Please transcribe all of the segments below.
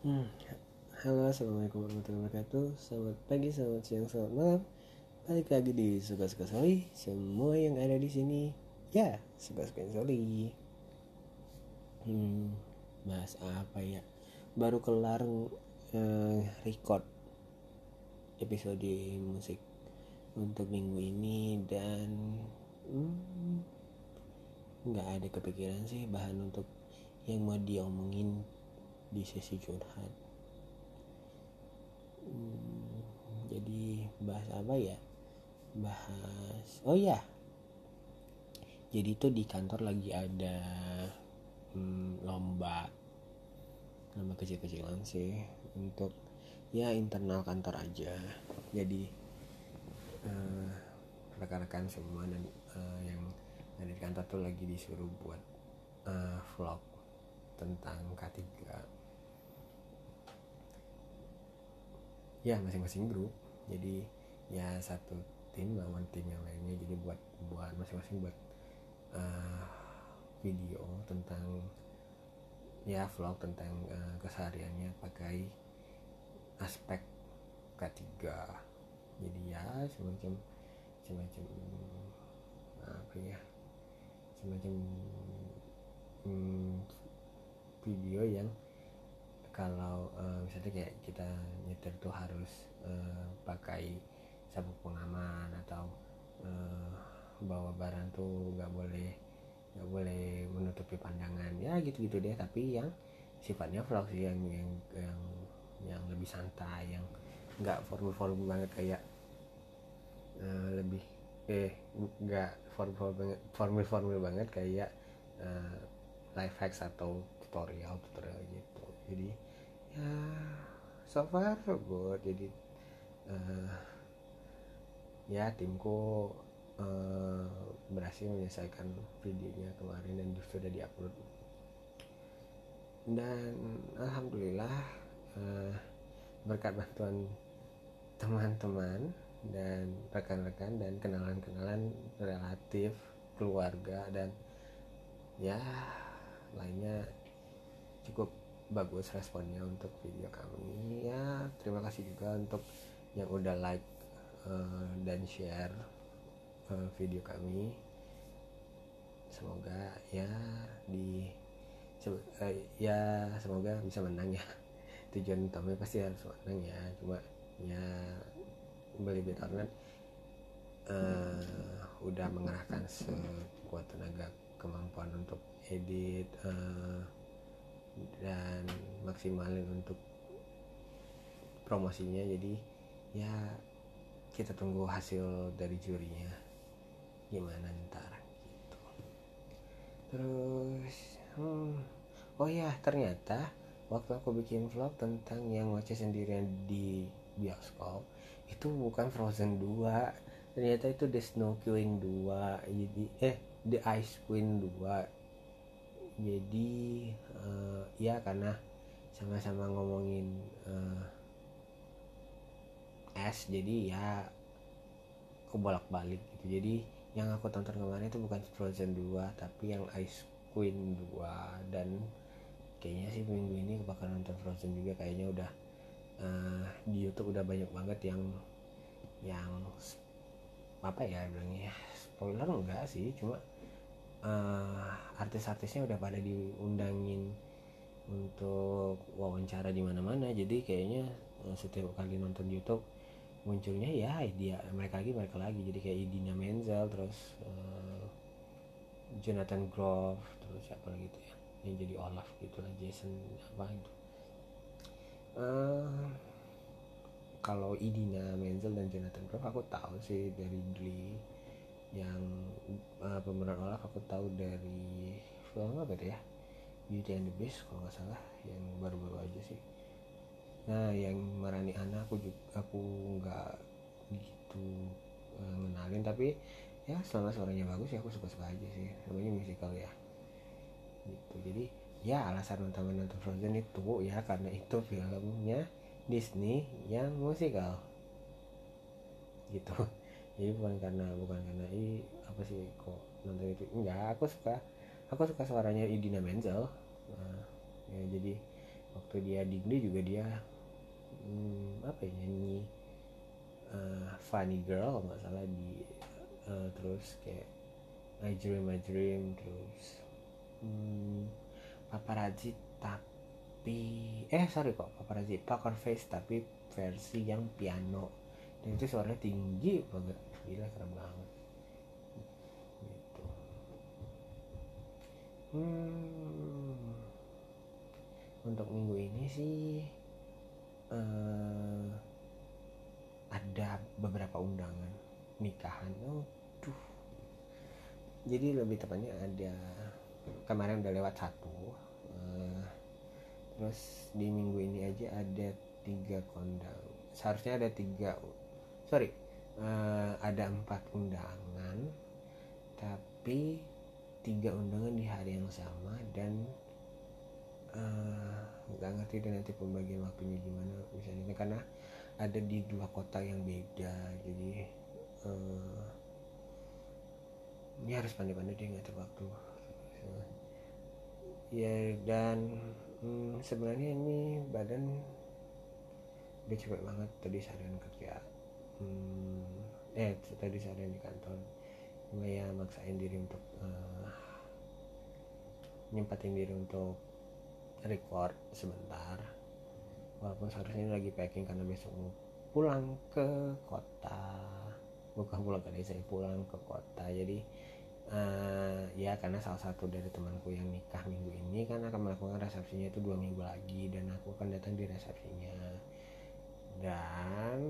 Hmm. Halo, assalamualaikum warahmatullahi wabarakatuh. Selamat pagi, selamat siang, selamat malam. Balik lagi di suka-suka Soli. Semua yang ada di sini, ya suka-suka Soli. Hmm, bahas apa ya? Baru kelar eh, record episode musik untuk minggu ini dan hmm, nggak ada kepikiran sih bahan untuk yang mau diomongin di sesi curhat. Hmm, jadi bahas apa ya? Bahas oh ya jadi itu di kantor lagi ada hmm, lomba lomba kecil-kecilan sih untuk ya internal kantor aja. Jadi uh, rekan-rekan semua dan uh, yang ada di kantor tuh lagi disuruh buat uh, vlog tentang K3 ya masing-masing grup. Jadi ya satu tim lawan tim yang lainnya. Jadi buat buat masing-masing buat uh, video tentang ya vlog tentang uh, kesehariannya pakai aspek K3 jadi ya semacam semacam apa ya semacam hmm, video yang kalau uh, misalnya kayak kita nyetir tuh harus uh, pakai sabuk pengaman atau uh, bawa barang tuh nggak boleh nggak boleh menutupi pandangan. Ya gitu-gitu deh tapi yang sifatnya vlog sih yang yang yang yang lebih santai yang nggak formal-formal banget kayak uh, lebih eh nggak formal banget formal formal banget kayak uh, life hacks atau tutorial tutorial gitu jadi ya so far so good jadi uh, ya timku uh, berhasil menyelesaikan videonya kemarin dan sudah diupload. Dan alhamdulillah uh, berkat bantuan teman-teman dan rekan-rekan dan kenalan-kenalan relatif keluarga dan ya lainnya cukup bagus responnya untuk video kami. Ya terima kasih juga untuk yang udah like uh, dan share uh, video kami. Semoga ya di uh, ya semoga bisa menang ya. Tujuan utamanya pasti harus menang ya. Cuma ya beli karena uh, udah mengerahkan sekuat tenaga kemampuan untuk edit uh, dan maksimalin untuk promosinya jadi ya kita tunggu hasil dari jurinya. Gimana ntar gitu. Terus hmm, oh ya ternyata waktu aku bikin vlog tentang yang ngoceh sendirian di bioskop itu bukan Frozen 2 ternyata itu The Snow Queen 2 jadi eh The Ice Queen 2 jadi uh, ya karena sama-sama ngomongin uh, es jadi ya aku bolak-balik gitu. Jadi yang aku tonton kemarin itu bukan Frozen 2 tapi yang Ice Queen 2 dan kayaknya sih minggu ini aku bakal nonton Frozen juga kayaknya udah uh, di YouTube udah banyak banget yang yang apa ya bilangnya spoiler enggak sih. Cuma uh, artis-artisnya udah pada diundangin untuk wawancara di mana-mana. Jadi kayaknya uh, setiap kali nonton YouTube munculnya ya dia mereka lagi mereka lagi. Jadi kayak Idina Menzel terus uh, Jonathan Groff terus siapa lagi tuh ya? Yang jadi Olaf gitu lah Jason apa itu. Uh, kalau Idina Menzel dan Jonathan Groff aku tahu sih dari Glee. Yang uh, pemeran Olaf aku tahu dari film apa itu ya Beauty and the Beast kalau nggak salah yang baru-baru aja sih. Nah yang Marani Ana aku juga aku nggak gitu uh, ngenalin tapi ya selama suaranya bagus ya aku suka-suka aja sih. Namanya musical ya. Gitu. Jadi ya alasan utama nonton Frozen itu ya karena itu filmnya Disney yang musikal gitu. Jadi bukan karena bukan karena i apa sih kok nonton itu? Enggak aku suka aku suka suaranya Idina Menzel nah, ya jadi waktu dia di Glee juga dia hmm, apa ya nyanyi uh, funny girl nggak salah di uh, terus kayak I dream I dream terus hmm, paparazzi tapi eh sorry kok paparazzi poker face tapi versi yang piano. Dan itu suaranya tinggi banget gila keren banget. Gitu. Hmm, untuk minggu ini sih uh, ada beberapa undangan nikahan. Duh jadi lebih tepatnya ada kemarin udah lewat satu uh, terus di minggu ini aja ada tiga kondang. Seharusnya ada tiga sorry uh, ada empat undangan tapi tiga undangan di hari yang sama dan eh, nggak ngerti dan nanti pembagian waktunya gimana misalnya karena ada di dua kota yang beda jadi uh, ini harus pandai-pandai dia ngatur waktu. Ya dan hmm, sebenarnya ini badan udah capek banget tadi seharian kerja. Hmm, eh tadi saya di kantor. Cuma ya maksain diri untuk uh, nyempatin diri untuk record sebentar. Walaupun seharusnya lagi packing karena besok mau pulang ke kota. Bukan pulang ke desa pulang ke kota. Jadi uh, ya karena salah satu dari temanku yang nikah minggu ini kan akan melakukan resepsinya itu dua minggu lagi dan aku akan datang di resepsinya. Dan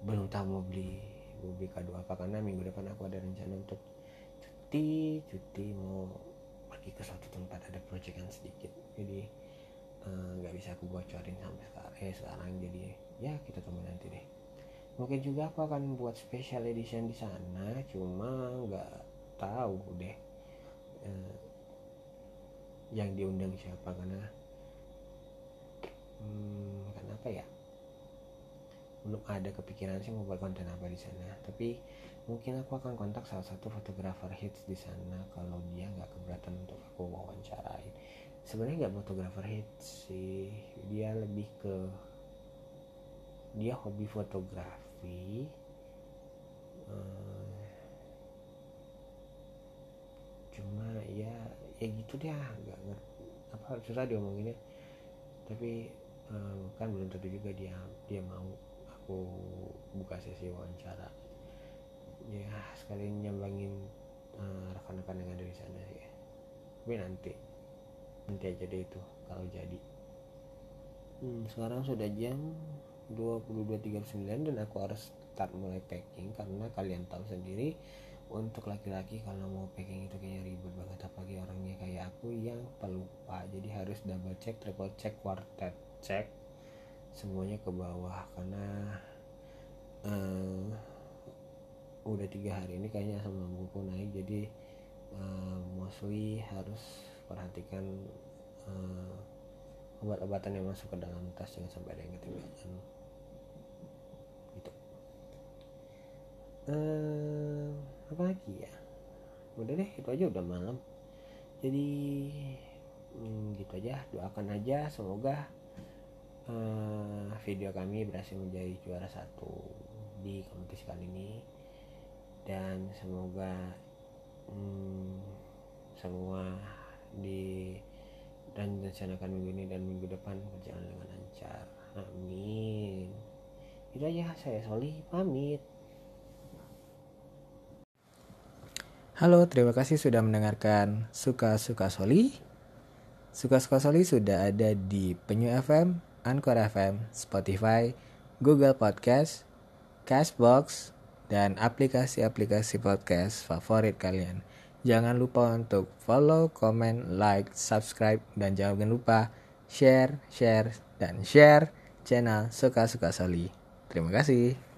belum tahu mau beli mau beli kado apa karena minggu depan aku ada rencana untuk cuti cuti mau pergi ke suatu tempat ada proyekan sedikit. Jadi eh, nggak uh, bisa aku bocorin sampai sekarang eh sekarang. Jadi ya kita tunggu nanti deh. Mungkin juga aku akan buat special edition di sana cuma nggak tahu deh uh, yang diundang siapa karena hmm, kenapa ya belum ada kepikiran sih mau buat konten apa di sana. Tapi mungkin aku akan kontak salah satu fotografer hits di sana kalau dia nggak keberatan untuk aku wawancarain. Sebenarnya nggak fotografer hits sih. Dia lebih ke dia hobi fotografi. Hmm, cuma ya ya gitu deh nggak ngerti. Apa susah diomonginnya tapi um, kan belum tentu juga dia dia mau aku buka sesi wawancara. Ya sekalian nyambangin uh, rekan-rekan yang ada di sana ya tapi nanti nanti aja deh itu kalau jadi. Hmm, sekarang sudah jam 22.39 dan aku harus start mulai packing karena kalian tahu sendiri untuk laki-laki kalau mau packing itu kayaknya ribet banget apalagi orangnya kayak aku yang pelupa. Jadi harus double check triple check quartet check semuanya ke bawah karena uh, udah tiga hari ini kayaknya asam lambungku naik. Jadi uh, mostly harus perhatikan uh, obat-obatan yang masuk ke dalam tas. Jangan sampai ada yang ketinggalan. Gitu. Uh, apa lagi ya? Udah deh itu aja udah malam. Jadi hmm, gitu aja. Doakan aja semoga uh, video kami berhasil menjadi juara satu di kompetisi kali ini. Dan semoga hmm, semua di dan rencanakan minggu ini dan minggu depan berjalan dengan lancar. Amin. Itu aja saya Soli pamit. Halo, terima kasih sudah mendengarkan Suka-Suka Soli. Suka-Suka Soli sudah ada di Penyu FM, Anchor FM, Spotify, Google Podcast, Cashbox, dan aplikasi-aplikasi podcast favorit kalian. Jangan lupa untuk follow, comment, like, subscribe, dan jangan lupa share, share, dan share channel Suka-Suka Soli. Terima kasih.